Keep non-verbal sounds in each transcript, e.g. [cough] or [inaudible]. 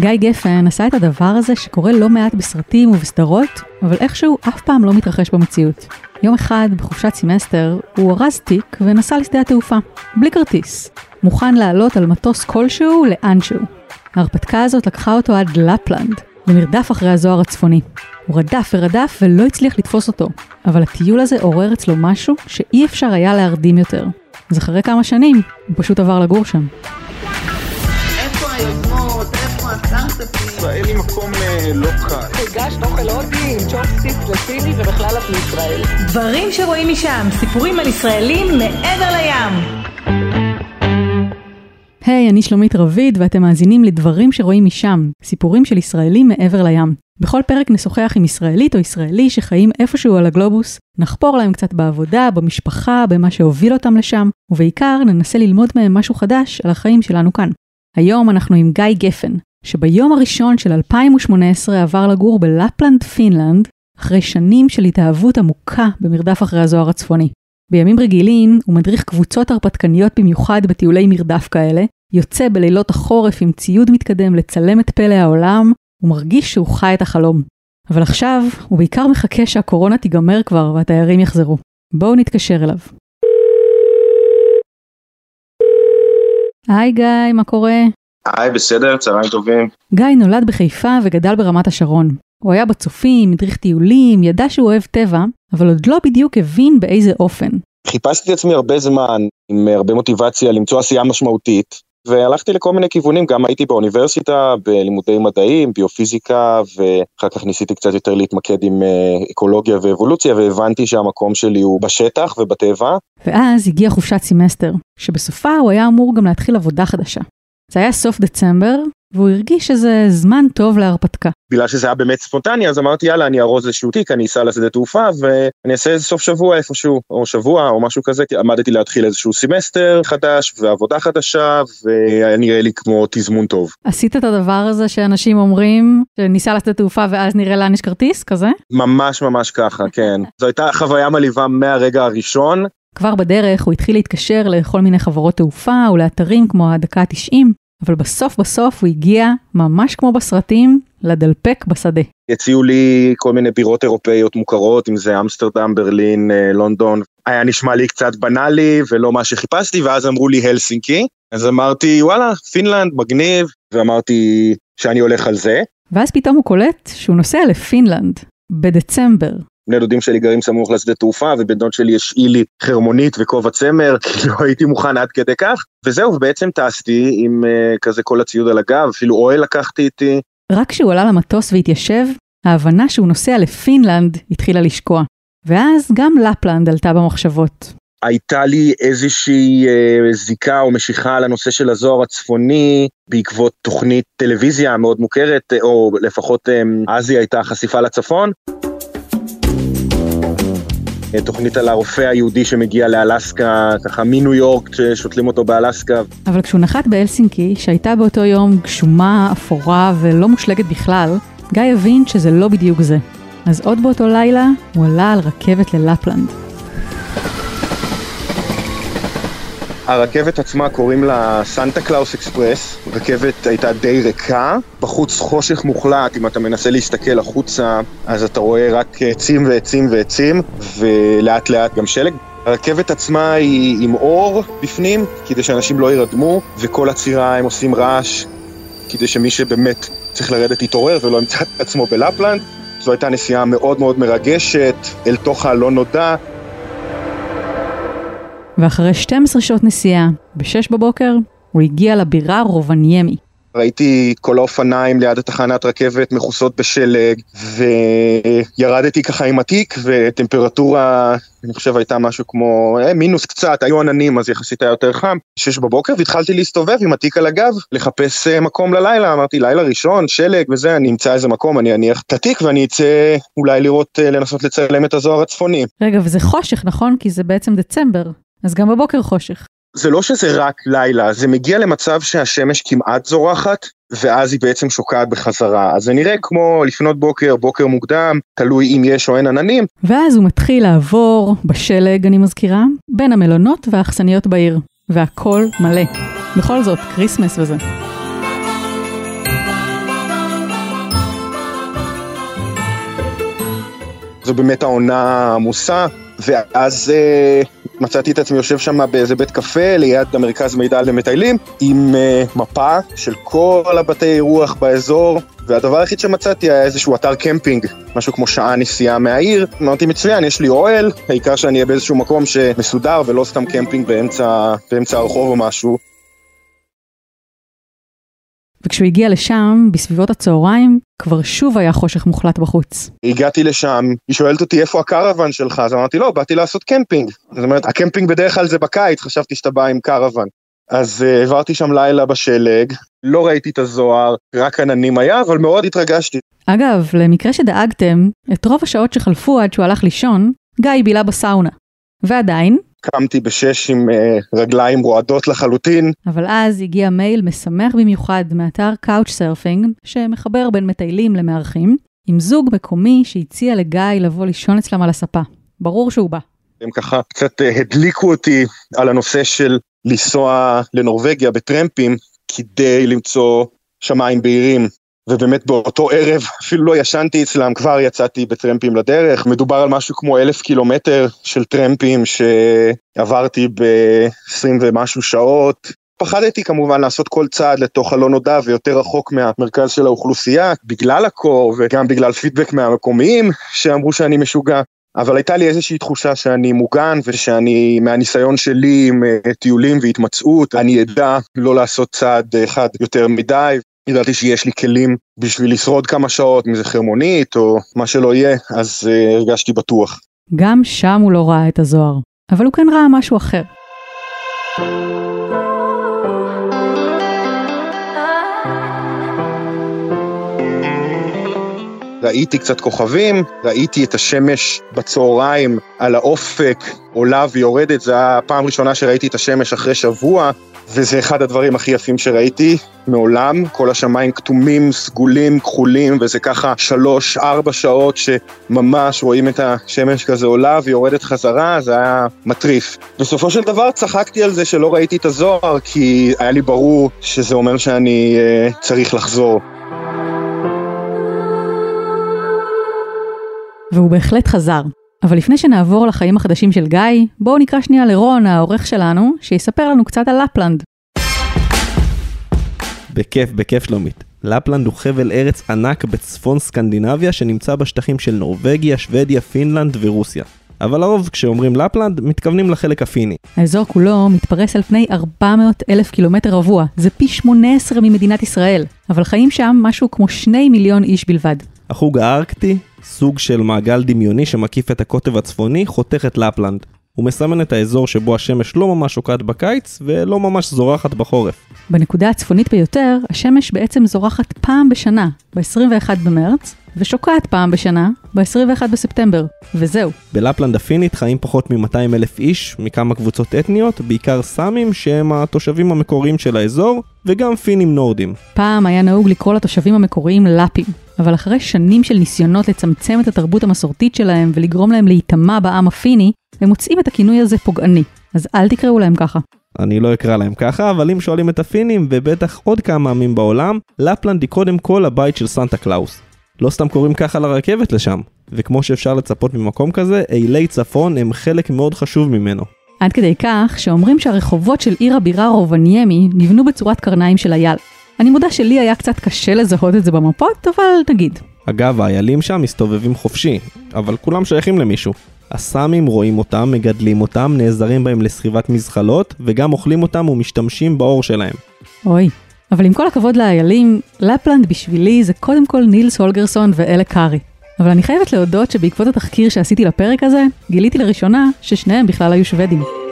גיא גפן עשה את הדבר הזה שקורה לא מעט בסרטים ובסדרות, אבל איכשהו אף פעם לא מתרחש במציאות. יום אחד, בחופשת סמסטר, הוא ארז תיק ונסע לשדה התעופה, בלי כרטיס. מוכן לעלות על מטוס כלשהו לאנשהו. ההרפתקה הזאת לקחה אותו עד לפלנד, במרדף אחרי הזוהר הצפוני. הוא רדף ורדף ולא הצליח לתפוס אותו, אבל הטיול הזה עורר אצלו משהו שאי אפשר היה להרדים יותר. אז אחרי כמה שנים, הוא פשוט עבר לגור שם. איפה היוזמות? ישראל היא מקום אה, לא קל. הגשת אוכל הודי עם צ'ופסטיק וסיני ובכלל את מישראל. דברים שרואים משם, סיפורים על ישראלים מעבר לים. היי, hey, אני שלומית רביד ואתם מאזינים לדברים שרואים משם, סיפורים של ישראלים מעבר לים. בכל פרק נשוחח עם ישראלית או ישראלי שחיים איפשהו על הגלובוס, נחפור להם קצת בעבודה, במשפחה, במה שהוביל אותם לשם, ובעיקר ננסה ללמוד מהם משהו חדש על החיים שלנו כאן. היום אנחנו עם גיא גפן, שביום הראשון של 2018 עבר לגור בלפלנד, פינלנד, אחרי שנים של התאהבות עמוקה במרדף אחרי הזוהר הצפוני. בימים רגילים הוא מדריך קבוצות הרפתקניות במיוחד בטיולי מרדף כאלה, יוצא בלילות החורף עם ציוד מתקדם לצלם את פלא העולם, ומרגיש שהוא חי את החלום. אבל עכשיו הוא בעיקר מחכה שהקורונה תיגמר כבר והתיירים יחזרו. בואו נתקשר אליו. היי גיא, מה קורה? היי, בסדר, צהריים טובים. גיא נולד בחיפה וגדל ברמת השרון. הוא היה בצופים, הדריך טיולים, ידע שהוא אוהב טבע, אבל עוד לא בדיוק הבין באיזה אופן. חיפשתי את עצמי הרבה זמן, עם הרבה מוטיבציה למצוא עשייה משמעותית, והלכתי לכל מיני כיוונים, גם הייתי באוניברסיטה, בלימודי מדעים, ביופיזיקה, ואחר כך ניסיתי קצת יותר להתמקד עם אה, אקולוגיה ואבולוציה, והבנתי שהמקום שלי הוא בשטח ובטבע. ואז הגיעה חופשת סמסטר, שבסופה הוא היה אמור גם להתחיל עבודה חדשה. זה היה סוף דצמבר, והוא הרגיש שזה זמן טוב להרפתקה. בגלל שזה היה באמת ספונטני, אז אמרתי, יאללה, אני ארוז איזשהו תיק, אני אסע לשדה תעופה, ואני אעשה איזה סוף שבוע איפשהו, או שבוע, או משהו כזה. עמדתי להתחיל איזשהו סמסטר חדש, ועבודה חדשה, והיה נראה לי כמו תזמון טוב. עשית את הדבר הזה שאנשים אומרים, שניסע לשדה תעופה ואז נראה לאן יש כרטיס, כזה? ממש ממש ככה, כן. זו הייתה חוויה מלהיבה מהרגע הראשון. כבר בדרך הוא התחיל להתקשר לכל מיני חברות תעופה ולאתרים כמו הדקה ה-90, אבל בסוף בסוף הוא הגיע, ממש כמו בסרטים, לדלפק בשדה. הציעו לי כל מיני בירות אירופאיות מוכרות, אם זה אמסטרדם, ברלין, אה, לונדון. היה נשמע לי קצת בנאלי ולא מה שחיפשתי, ואז אמרו לי הלסינקי. אז אמרתי, וואלה, פינלנד, מגניב, ואמרתי שאני הולך על זה. ואז פתאום הוא קולט שהוא נוסע לפינלנד, בדצמבר. בני דודים שלי גרים סמוך לשדה תעופה, ובן דוד שלי השאיל לי חרמונית וכובע צמר, [laughs] כאילו הייתי מוכן עד כדי כך. וזהו, ובעצם טסתי עם uh, כזה כל הציוד על הגב, אפילו אוהל לקחתי איתי. רק כשהוא עלה למטוס והתיישב, ההבנה שהוא נוסע לפינלנד התחילה לשקוע. ואז גם לפלנד עלתה במחשבות. הייתה לי איזושהי אה, זיקה או משיכה לנושא של הזוהר הצפוני בעקבות תוכנית טלוויזיה מאוד מוכרת, או לפחות אה, אז היא הייתה חשיפה לצפון. תוכנית על הרופא היהודי שמגיע לאלסקה, ככה מניו יורק, ששותלים אותו באלסקה. אבל כשהוא נחת בהלסינקי, שהייתה באותו יום גשומה, אפורה ולא מושלגת בכלל, גיא הבין שזה לא בדיוק זה. אז עוד באותו לילה, הוא עלה על רכבת ללפלנד. הרכבת עצמה קוראים לה Santa Claus Express, רכבת הייתה די ריקה, בחוץ חושך מוחלט, אם אתה מנסה להסתכל החוצה, אז אתה רואה רק עצים ועצים ועצים, ולאט לאט גם שלג. הרכבת עצמה היא עם אור בפנים, כדי שאנשים לא ירדמו, וכל הצירה הם עושים רעש, כדי שמי שבאמת צריך לרדת יתעורר ולא ימצא את עצמו בלפלנד. זו הייתה נסיעה מאוד מאוד מרגשת, אל תוך הלא נודע, ואחרי 12 שעות נסיעה, ב-6 בבוקר, הוא הגיע לבירה רובניימי. ראיתי כל האופניים ליד התחנת רכבת מכוסות בשלג, וירדתי ככה עם התיק, וטמפרטורה, אני חושב הייתה משהו כמו אה, מינוס קצת, היו עננים אז יחסית היה יותר חם. שש בבוקר והתחלתי להסתובב עם התיק על הגב, לחפש אה, מקום ללילה, אמרתי לילה ראשון, שלג וזה, אני אמצא איזה מקום, אני אניח את התיק ואני אצא אולי לראות, אה, לנסות לצלם את הזוהר הצפוני. רגע, וזה חושך, נכון? כי זה בעצם דצמבר. אז גם בבוקר חושך. זה לא שזה רק לילה, זה מגיע למצב שהשמש כמעט זורחת, ואז היא בעצם שוקעת בחזרה. אז זה נראה כמו לפנות בוקר, בוקר מוקדם, תלוי אם יש או אין עננים. ואז הוא מתחיל לעבור, בשלג אני מזכירה, בין המלונות והאכסניות בעיר. והכל מלא. בכל זאת, Christmas וזה. זו באמת העונה העמוסה, ואז... אה, מצאתי את עצמי יושב שם באיזה בית קפה ליד המרכז מידע למטיילים, עם אה, מפה של כל הבתי אירוח באזור, והדבר היחיד שמצאתי היה איזשהו אתר קמפינג, משהו כמו שעה נסיעה מהעיר. אמרתי, מצוין, יש לי אוהל, העיקר שאני אהיה באיזשהו מקום שמסודר ולא סתם קמפינג באמצע, באמצע הרחוב או משהו. וכשהוא הגיע לשם, בסביבות הצהריים, כבר שוב היה חושך מוחלט בחוץ. הגעתי לשם, היא שואלת אותי איפה הקרוון שלך, אז אמרתי לא, באתי לעשות קמפינג. זאת אומרת, הקמפינג בדרך כלל זה בקיץ, חשבתי שאתה בא עם קרוון. אז uh, העברתי שם לילה בשלג, לא ראיתי את הזוהר, רק עננים היה, אבל מאוד התרגשתי. אגב, למקרה שדאגתם, את רוב השעות שחלפו עד שהוא הלך לישון, גיא בילה בסאונה. ועדיין, קמתי בשש עם uh, רגליים רועדות לחלוטין, אבל אז הגיע מייל משמח במיוחד מאתר Surfing, שמחבר בין מטיילים למארחים, עם זוג מקומי שהציע לגיא לבוא לישון אצלם על הספה. ברור שהוא בא. הם ככה קצת uh, הדליקו אותי על הנושא של לנסוע לנורבגיה בטרמפים כדי למצוא שמיים בהירים. ובאמת באותו ערב [laughs] אפילו לא ישנתי אצלם, כבר יצאתי בטרמפים לדרך. מדובר על משהו כמו אלף קילומטר של טרמפים שעברתי ב-20 ומשהו שעות. פחדתי כמובן לעשות כל צעד לתוך הלא נודע ויותר רחוק מהמרכז של האוכלוסייה, בגלל הקור וגם בגלל פידבק מהמקומיים שאמרו שאני משוגע. אבל הייתה לי איזושהי תחושה שאני מוגן ושאני, מהניסיון שלי עם אה, טיולים והתמצאות, אני אדע לא לעשות צעד אחד יותר מדי. ידעתי שיש לי כלים בשביל לשרוד כמה שעות, אם זה חרמונית או מה שלא יהיה, אז uh, הרגשתי בטוח. גם שם הוא לא ראה את הזוהר, אבל הוא כן ראה משהו אחר. ראיתי קצת כוכבים, ראיתי את השמש בצהריים על האופק עולה ויורדת, זו הפעם ראשונה שראיתי את השמש אחרי שבוע, וזה אחד הדברים הכי יפים שראיתי מעולם, כל השמיים כתומים, סגולים, כחולים, וזה ככה שלוש, ארבע שעות שממש רואים את השמש כזה עולה ויורדת חזרה, זה היה מטריף. בסופו של דבר צחקתי על זה שלא ראיתי את הזוהר, כי היה לי ברור שזה אומר שאני uh, צריך לחזור. והוא בהחלט חזר. אבל לפני שנעבור לחיים החדשים של גיא, בואו נקרא שנייה לרון, העורך שלנו, שיספר לנו קצת על לפלנד. בכיף, בכיף שלומית. לפלנד הוא חבל ארץ ענק בצפון סקנדינביה שנמצא בשטחים של נורבגיה, שוודיה, פינלנד ורוסיה. אבל לרוב כשאומרים לפלנד, מתכוונים לחלק הפיני. האזור כולו מתפרס על פני 400 אלף קילומטר רבוע, זה פי 18 ממדינת ישראל, אבל חיים שם משהו כמו 2 מיליון איש בלבד. החוג הארקטי, סוג של מעגל דמיוני שמקיף את הקוטב הצפוני, חותך את לפלנד. הוא מסמן את האזור שבו השמש לא ממש שוקעת בקיץ ולא ממש זורחת בחורף. בנקודה הצפונית ביותר, השמש בעצם זורחת פעם בשנה, ב-21 במרץ, ושוקעת פעם בשנה, ב-21 בספטמבר, וזהו. בלפלנד הפינית חיים פחות מ-200 אלף איש מכמה קבוצות אתניות, בעיקר סאמים שהם התושבים המקוריים של האזור, וגם פינים נורדים. פעם היה נהוג לקרוא לתושבים המקוריים לאפים, אבל אחרי שנים של ניסיונות לצמצם את התרבות המסורתית שלהם ולגרום להם להיטמע בעם הפיני, הם מוצאים את הכינוי הזה פוגעני. אז אל תקראו להם ככה. אני לא אקרא להם ככה, אבל אם שואלים את הפינים, ובטח עוד כמה עמים בעולם, לפלנד היא קודם כל הבית של סנטה קלאוס. לא סתם קוראים ככה לרכבת לשם, וכמו שאפשר לצפות ממקום כזה, אילי צפון הם חלק מאוד חשוב ממנו. עד כדי כך שאומרים שהרחובות של עיר הבירה רובניימי נבנו בצורת קרניים של אייל. אני מודה שלי היה קצת קשה לזהות את זה במפות, אבל נגיד. אגב, האיילים שם מסתובבים חופשי, אבל כולם שייכים למישהו. הסאמים רואים אותם, מגדלים אותם, נעזרים בהם לסחיבת מזחלות, וגם אוכלים אותם ומשתמשים באור שלהם. אוי. אבל עם כל הכבוד לאיילים, לפלנד בשבילי זה קודם כל נילס הולגרסון ואלה קארי. אבל אני חייבת להודות שבעקבות התחקיר שעשיתי לפרק הזה, גיליתי לראשונה ששניהם בכלל היו שוודים.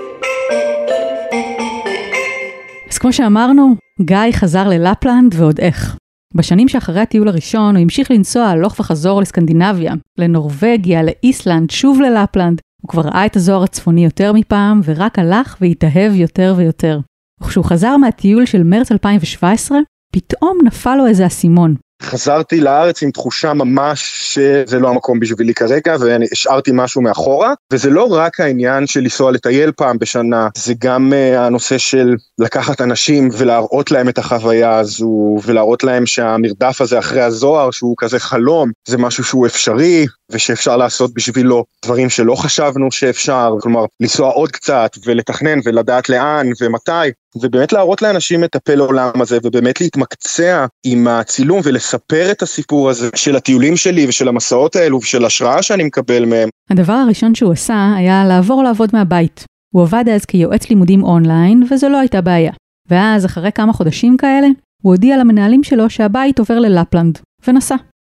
כמו שאמרנו, גיא חזר ללפלנד ועוד איך. בשנים שאחרי הטיול הראשון הוא המשיך לנסוע הלוך וחזור לסקנדינביה, לנורבגיה, לאיסלנד, שוב ללפלנד. הוא כבר ראה את הזוהר הצפוני יותר מפעם, ורק הלך והתאהב יותר ויותר. וכשהוא חזר מהטיול של מרץ 2017, פתאום נפל לו איזה אסימון. חזרתי לארץ עם תחושה ממש שזה לא המקום בשבילי כרגע ואני השארתי משהו מאחורה. וזה לא רק העניין של לנסוע לטייל פעם בשנה זה גם uh, הנושא של לקחת אנשים ולהראות להם את החוויה הזו ולהראות להם שהמרדף הזה אחרי הזוהר שהוא כזה חלום זה משהו שהוא אפשרי ושאפשר לעשות בשבילו דברים שלא חשבנו שאפשר. כלומר לנסוע עוד קצת ולתכנן ולדעת לאן ומתי. ובאמת להראות לאנשים את הפלא עולם הזה ובאמת להתמקצע עם הצילום ולספר את הסיפור הזה של הטיולים שלי ושל המסעות האלו ושל השראה שאני מקבל מהם. הדבר הראשון שהוא עשה היה לעבור לעבוד מהבית. הוא עבד אז כיועץ לימודים אונליין וזו לא הייתה בעיה. ואז אחרי כמה חודשים כאלה, הוא הודיע למנהלים שלו שהבית עובר ללפלנד, ונסע.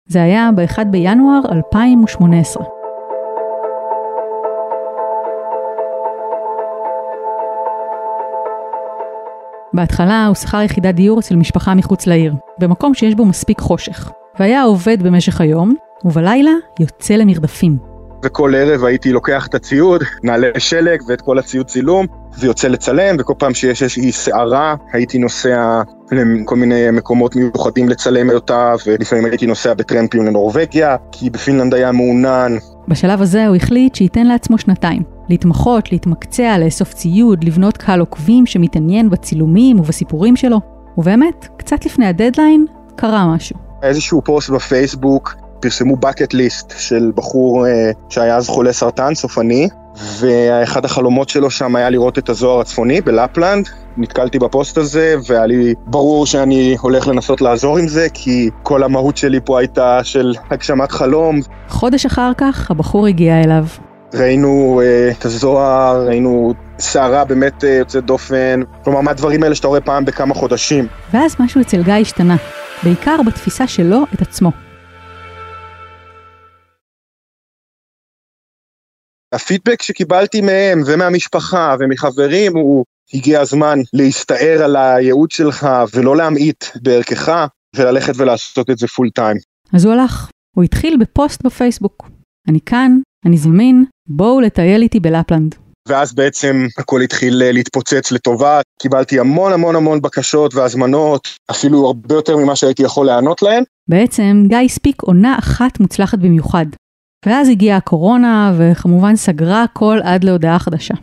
זה היה ב-1 בינואר 2018. בהתחלה הוא שכר יחידת דיור אצל משפחה מחוץ לעיר, במקום שיש בו מספיק חושך, והיה עובד במשך היום, ובלילה יוצא למרדפים. וכל ערב הייתי לוקח את הציוד, נעלי שלג ואת כל הציוד צילום, ויוצא לצלם, וכל פעם שיש איזושהי סערה, הייתי נוסע לכל מיני מקומות מיוחדים לצלם אותה, ולפעמים הייתי נוסע בטרמפים לנורבגיה, כי בפינלנד היה מעונן. בשלב הזה הוא החליט שייתן לעצמו שנתיים. להתמחות, להתמקצע, לאסוף ציוד, לבנות קהל עוקבים שמתעניין בצילומים ובסיפורים שלו. ובאמת, קצת לפני הדדליין, קרה משהו. איזשהו פוסט בפייסבוק, פרסמו bucket list של בחור אה, שהיה אז חולה סרטן, סופני, ואחד החלומות שלו שם היה לראות את הזוהר הצפוני בלפלנד. נתקלתי בפוסט הזה, והיה לי ברור שאני הולך לנסות לעזור עם זה, כי כל המהות שלי פה הייתה של הגשמת חלום. חודש אחר כך, הבחור הגיע אליו. ראינו אה, את הזוהר, ראינו סערה באמת אה, יוצאת דופן, כלומר מהדברים האלה שאתה רואה פעם בכמה חודשים. ואז משהו אצל גיא השתנה, בעיקר בתפיסה שלו את עצמו. הפידבק שקיבלתי מהם ומהמשפחה ומחברים הוא הגיע הזמן להסתער על הייעוד שלך ולא להמעיט בערכך וללכת ולעשות את זה full time. אז הוא הלך, הוא התחיל בפוסט בפייסבוק. אני כאן, אני זמין, בואו לטייל איתי בלפלנד. ואז בעצם הכל התחיל אה, להתפוצץ לטובה, קיבלתי המון המון המון בקשות והזמנות, אפילו הרבה יותר ממה שהייתי יכול לענות להן. בעצם גיא הספיק עונה אחת מוצלחת במיוחד. ואז הגיעה הקורונה, וכמובן סגרה הכל עד להודעה חדשה.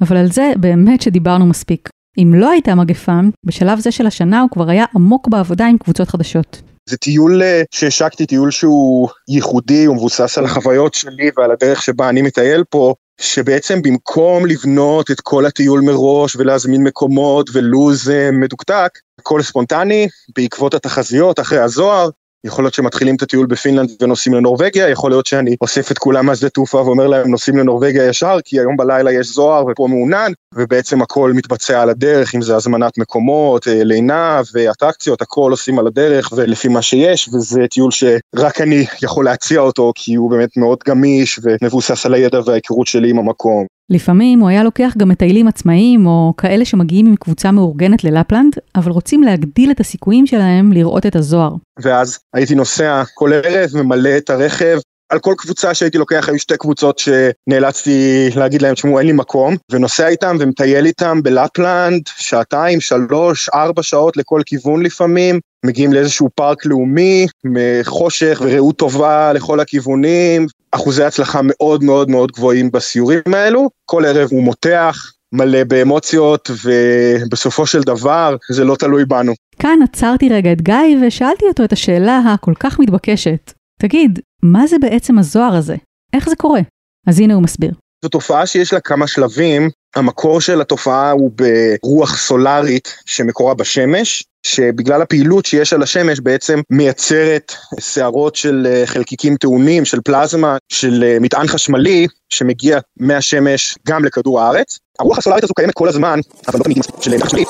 אבל על זה באמת שדיברנו מספיק. אם לא הייתה מגפה, בשלב זה של השנה הוא כבר היה עמוק בעבודה עם קבוצות חדשות. זה טיול אה, שהשקתי, טיול שהוא ייחודי, הוא מבוסס על החוויות שלי ועל הדרך שבה אני מטייל פה, שבעצם במקום לבנות את כל הטיול מראש ולהזמין מקומות ולו"ז אה, מדוקדק, הכל ספונטני, בעקבות התחזיות אחרי הזוהר, יכול להיות שמתחילים את הטיול בפינלנד ונוסעים לנורבגיה, יכול להיות שאני אוסף את כולם מהשדה תעופה ואומר להם נוסעים לנורבגיה ישר, כי היום בלילה יש זוהר ופה מעונן, ובעצם הכל מתבצע על הדרך, אם זה הזמנת מקומות, אה, לינה ואטרקציות, הכל עושים על הדרך ולפי מה שיש, וזה טיול שרק אני יכול להציע אותו, כי הוא באמת מאוד גמיש ומבוסס על הידע וההיכרות שלי עם המקום. לפעמים הוא היה לוקח גם מטיילים עצמאיים, או כאלה שמגיעים עם קבוצה מאורגנת ללפלנד, אבל רוצים להגדיל את הסיכויים שלהם לראות את הזוהר. ואז הייתי נוסע כל ערב, ממלא את הרכב. על כל קבוצה שהייתי לוקח היו שתי קבוצות שנאלצתי להגיד להם, תשמעו, אין לי מקום, ונוסע איתם ומטייל איתם בלפלנד, שעתיים, שלוש, ארבע שעות לכל כיוון לפעמים, מגיעים לאיזשהו פארק לאומי, מחושך וראות טובה לכל הכיוונים, אחוזי הצלחה מאוד מאוד מאוד גבוהים בסיורים האלו, כל ערב הוא מותח, מלא באמוציות, ובסופו של דבר זה לא תלוי בנו. כאן עצרתי רגע את גיא ושאלתי אותו את השאלה הכל כך מתבקשת. תגיד, מה זה בעצם הזוהר הזה? איך זה קורה? אז הנה הוא מסביר. זו תופעה שיש לה כמה שלבים, המקור של התופעה הוא ברוח סולארית שמקורה בשמש, שבגלל הפעילות שיש על השמש בעצם מייצרת שערות של אה, חלקיקים טעונים, של פלזמה, של אה, מטען חשמלי שמגיע מהשמש גם לכדור הארץ. הרוח הסולארית הזו קיימת כל הזמן, אבל לא תמיד של חשמלי.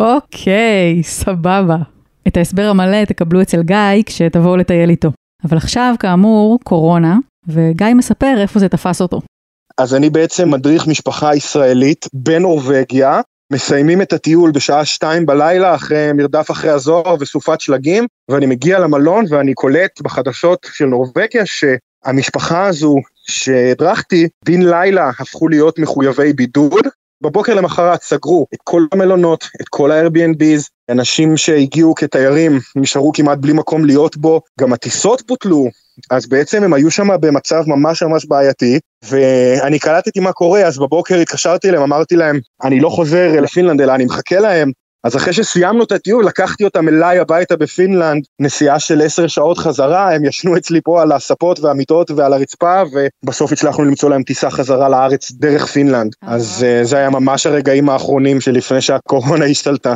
אוקיי, סבבה. את ההסבר המלא תקבלו אצל גיא כשתבואו לטייל איתו. אבל עכשיו, כאמור, קורונה, וגיא מספר איפה זה תפס אותו. אז אני בעצם מדריך משפחה ישראלית בנורבגיה, מסיימים את הטיול בשעה שתיים בלילה אחרי מרדף אחרי הזוהר וסופת שלגים, ואני מגיע למלון ואני קולט בחדשות של נורבגיה שהמשפחה הזו שהדרכתי, בן לילה הפכו להיות מחויבי בידוד. בבוקר למחרת סגרו את כל המלונות, את כל ה-Airbnb's, אנשים שהגיעו כתיירים נשארו כמעט בלי מקום להיות בו, גם הטיסות בוטלו, אז בעצם הם היו שם במצב ממש ממש בעייתי, ואני קלטתי מה קורה, אז בבוקר התקשרתי אליהם, אמרתי להם, אני לא חוזר לפינלנד אלא אני מחכה להם, אז אחרי שסיימנו את הטיול, לקחתי אותם אליי הביתה בפינלנד, נסיעה של עשר שעות חזרה, הם ישנו אצלי פה על הספות והמיטות ועל הרצפה, ובסוף הצלחנו למצוא להם טיסה חזרה לארץ דרך פינלנד. אז אה, זה היה ממש הרגעים האחרונים שלפני שהקורונה השתלטה.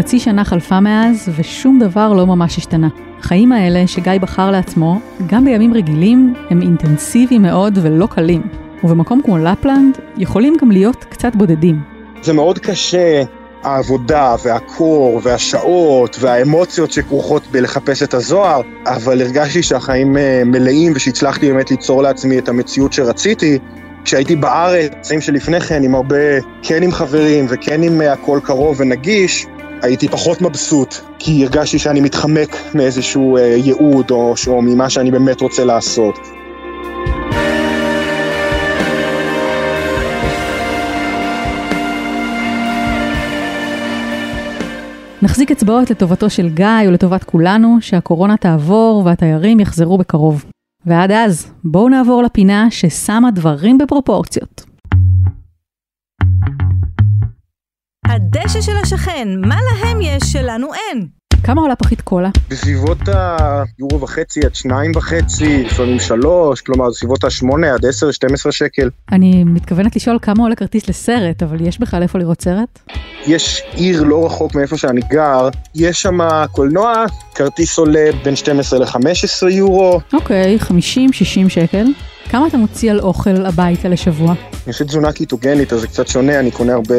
חצי שנה חלפה מאז, ושום דבר לא ממש השתנה. החיים האלה שגיא בחר לעצמו, גם בימים רגילים, הם אינטנסיביים מאוד ולא קלים. ובמקום כמו לפלנד, יכולים גם להיות קצת בודדים. זה מאוד קשה, העבודה והקור והשעות והאמוציות שכרוכות בלחפש את הזוהר, אבל הרגשתי שהחיים אה, מלאים ושהצלחתי באמת ליצור לעצמי את המציאות שרציתי. כשהייתי בארץ, חיים שלפני כן, עם הרבה, כן עם חברים וכן עם אה, הכל קרוב ונגיש, הייתי פחות מבסוט, כי הרגשתי שאני מתחמק מאיזשהו אה, ייעוד או, או ממה שאני באמת רוצה לעשות. נחזיק אצבעות לטובתו של גיא ולטובת כולנו, שהקורונה תעבור והתיירים יחזרו בקרוב. ועד אז, בואו נעבור לפינה ששמה דברים בפרופורציות. הדשא של השכן, מה להם יש שלנו אין? כמה עולה פחית קולה? בסביבות היורו וחצי עד שניים וחצי, לפעמים שלוש, כלומר בסביבות השמונה עד עשר, שתים עשרה שקל. אני מתכוונת לשאול כמה עולה כרטיס לסרט, אבל יש בכלל איפה לראות סרט? יש עיר לא רחוק מאיפה שאני גר, יש שם קולנוע, כרטיס עולה בין 12 ל-15 יורו. אוקיי, 50-60 שקל. כמה אתה מוציא על אוכל הביתה לשבוע? אני עושה תזונה קיטוגנית, אז זה קצת שונה, אני קונה הרבה,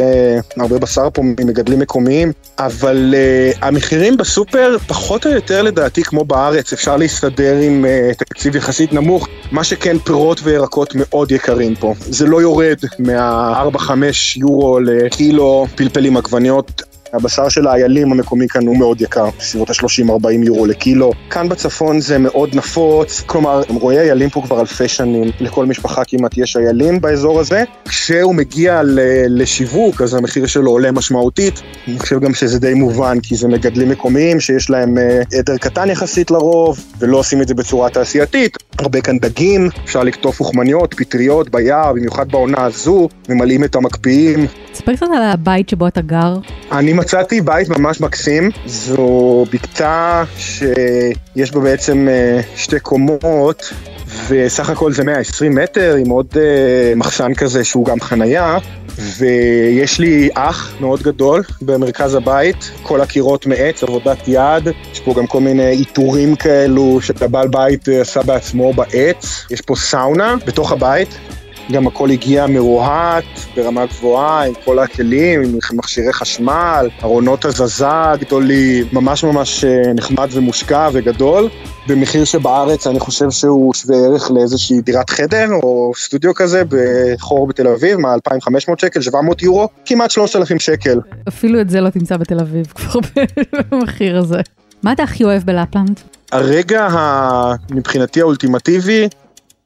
הרבה בשר פה ממגדלים מקומיים, אבל uh, המחירים בסופר פחות או יותר לדעתי כמו בארץ, אפשר להסתדר עם uh, תקציב יחסית נמוך, מה שכן פירות וירקות מאוד יקרים פה. זה לא יורד מה-4-5 יורו לקילו פלפלים עגבניות. הבשר של האיילים המקומי כאן הוא מאוד יקר, בסביבות ה-30-40 יורו לקילו. כאן בצפון זה מאוד נפוץ, כלומר, רואי איילים פה כבר אלפי שנים, לכל משפחה כמעט יש איילים באזור הזה. כשהוא מגיע לשיווק, אז המחיר שלו עולה משמעותית. אני חושב גם שזה די מובן, כי זה מגדלים מקומיים שיש להם אה, עדר קטן יחסית לרוב, ולא עושים את זה בצורה תעשייתית. הרבה כאן דגים, אפשר לקטוף אוכמניות, פטריות ביער, במיוחד בעונה הזו, ממלאים את המקפיאים. תספר קצת על הבית שבו אתה גר. אני מצאתי בית ממש מקסים, זו בקתה שיש בה בעצם אה, שתי קומות, וסך הכל זה 120 מטר עם עוד uh, מחסן כזה שהוא גם חנייה. ויש לי אח מאוד גדול במרכז הבית, כל הקירות מעץ, עבודת יד, יש פה גם כל מיני עיטורים כאלו שהבעל בית אה, עשה בעצמו בעץ, יש פה סאונה בתוך הבית, גם הכל הגיע מרוהט, ברמה גבוהה, עם כל הכלים, עם מכשירי חשמל, ארונות הזזה גדולים, ממש ממש אה, נחמד ומושקע וגדול, במחיר שבארץ אני חושב שהוא שווה ערך לאיזושהי דירת חדר או סטודיו כזה בחור בתל אביב, מה 2,500 שקל, 700 יורו, כמעט 3,000 שקל. אפילו את זה לא תמצא בתל אביב [laughs] כבר במחיר הזה. מה אתה הכי אוהב בלפלנד? הרגע מבחינתי האולטימטיבי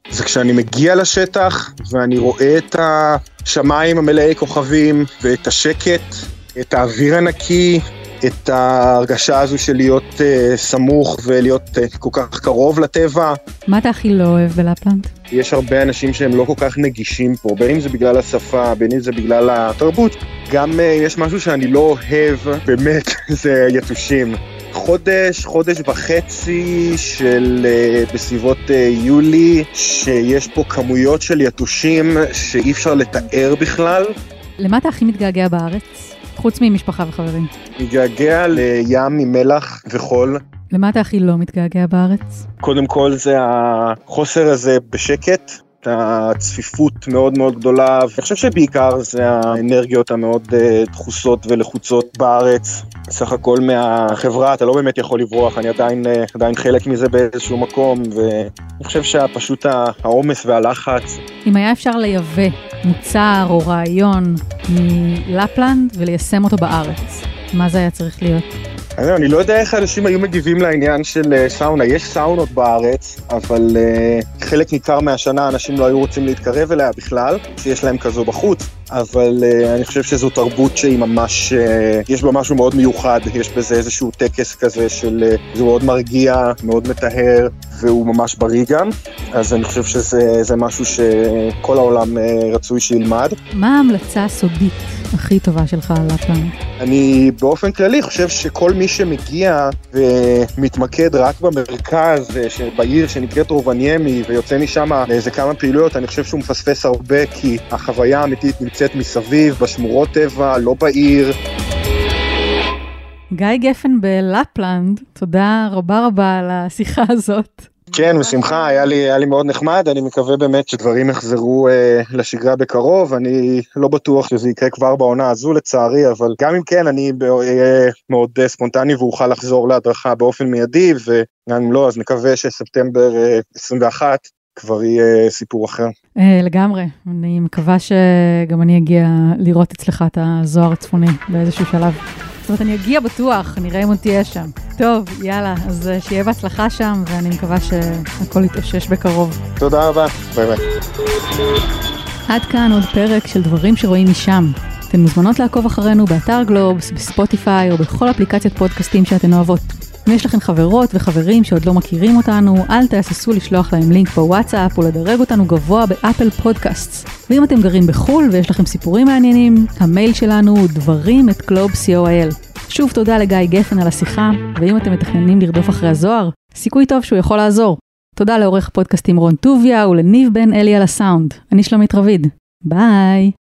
זה כשאני מגיע לשטח ואני רואה את השמיים המלאי כוכבים ואת השקט, את האוויר הנקי, את ההרגשה הזו של להיות uh, סמוך ולהיות uh, כל כך קרוב לטבע. מה אתה הכי לא אוהב בלפלנד? יש הרבה אנשים שהם לא כל כך נגישים פה, בין אם זה בגלל השפה, בין אם זה בגלל התרבות. גם uh, יש משהו שאני לא אוהב, באמת, [laughs] זה יתושים. חודש, חודש וחצי של uh, בסביבות uh, יולי, שיש פה כמויות של יתושים שאי אפשר לתאר בכלל. למה אתה הכי מתגעגע בארץ? חוץ ממשפחה וחברים. מתגעגע לים עם מלח וחול. למה אתה הכי לא מתגעגע בארץ? קודם כל זה החוסר הזה בשקט, הצפיפות מאוד מאוד גדולה, ואני חושב שבעיקר זה האנרגיות המאוד אה, דחוסות ולחוצות בארץ. סך הכל מהחברה אתה לא באמת יכול לברוח, אני עדיין, אה, עדיין חלק מזה באיזשהו מקום, ואני חושב שפשוט העומס והלחץ. אם היה אפשר לייבא מוצר או רעיון מלפלנד וליישם אותו בארץ, מה זה היה צריך להיות? אני לא- יודע איך אנשים היו מגיבים לעניין של אה, סאונה. יש סאונות בארץ, אבל אה, חלק ניכר מהשנה אנשים לא היו רוצים להתקרב אליה בכלל, שיש להם כזו בחוץ. אבל אה, אני חושב שזו תרבות שהיא ממש, אה, יש בה משהו מאוד מיוחד, יש בזה איזשהו טקס כזה של, אה, זה מאוד מרגיע, מאוד מטהר, והוא ממש בריא גם, אז אני חושב שזה זה משהו שכל העולם אה, רצוי שילמד. מה ההמלצה הסודית הכי טובה שלך על לפלנד? אני באופן כללי חושב שכל מי שמגיע ומתמקד רק במרכז, אה, בעיר שנקראת רובניימי, ויוצא משם לאיזה כמה פעילויות, אני חושב שהוא מפספס הרבה, כי החוויה האמיתית נמצאת מסביב, בשמורות טבע, לא בעיר. גיא גפן בלפלנד, תודה רבה רבה על השיחה הזאת. כן, בשמחה, היה לי, היה לי מאוד נחמד, אני מקווה באמת שדברים יחזרו אה, לשגרה בקרוב, אני לא בטוח שזה יקרה כבר בעונה הזו לצערי, אבל גם אם כן, אני אהיה מאוד אה, ספונטני ואוכל לחזור להדרכה באופן מיידי, וגם אם לא, אז נקווה שספטמבר אה, 21 כבר יהיה סיפור אחר. אה, לגמרי, אני מקווה שגם אני אגיע לראות אצלך את הזוהר הצפוני באיזשהו שלב. זאת אומרת, אני אגיע בטוח, נראה אם עוד תהיה שם. טוב, יאללה, אז אה, שיהיה בהצלחה שם, ואני מקווה שהכל יתאושש בקרוב. תודה רבה, ביי ביי. עד כאן עוד פרק של דברים שרואים משם. אתן מוזמנות לעקוב אחרינו באתר גלובס, בספוטיפיי או בכל אפליקציית פודקאסטים שאתן אוהבות. אם יש לכם חברות וחברים שעוד לא מכירים אותנו, אל תהססו לשלוח להם לינק בוואטסאפ או לדרג אותנו גבוה באפל פודקאסט. ואם אתם גרים בחו"ל ויש לכם סיפורים מעניינים, המייל שלנו הוא דברים at גלובס co.il. שוב תודה לגיא גפן על השיחה, ואם אתם מתכננים לרדוף אחרי הזוהר, סיכוי טוב שהוא יכול לעזור. תודה לעורך הפודקאסטים רון טוביה ולניב בן אלי על הסאונד. אני שלומית רביד. ביי.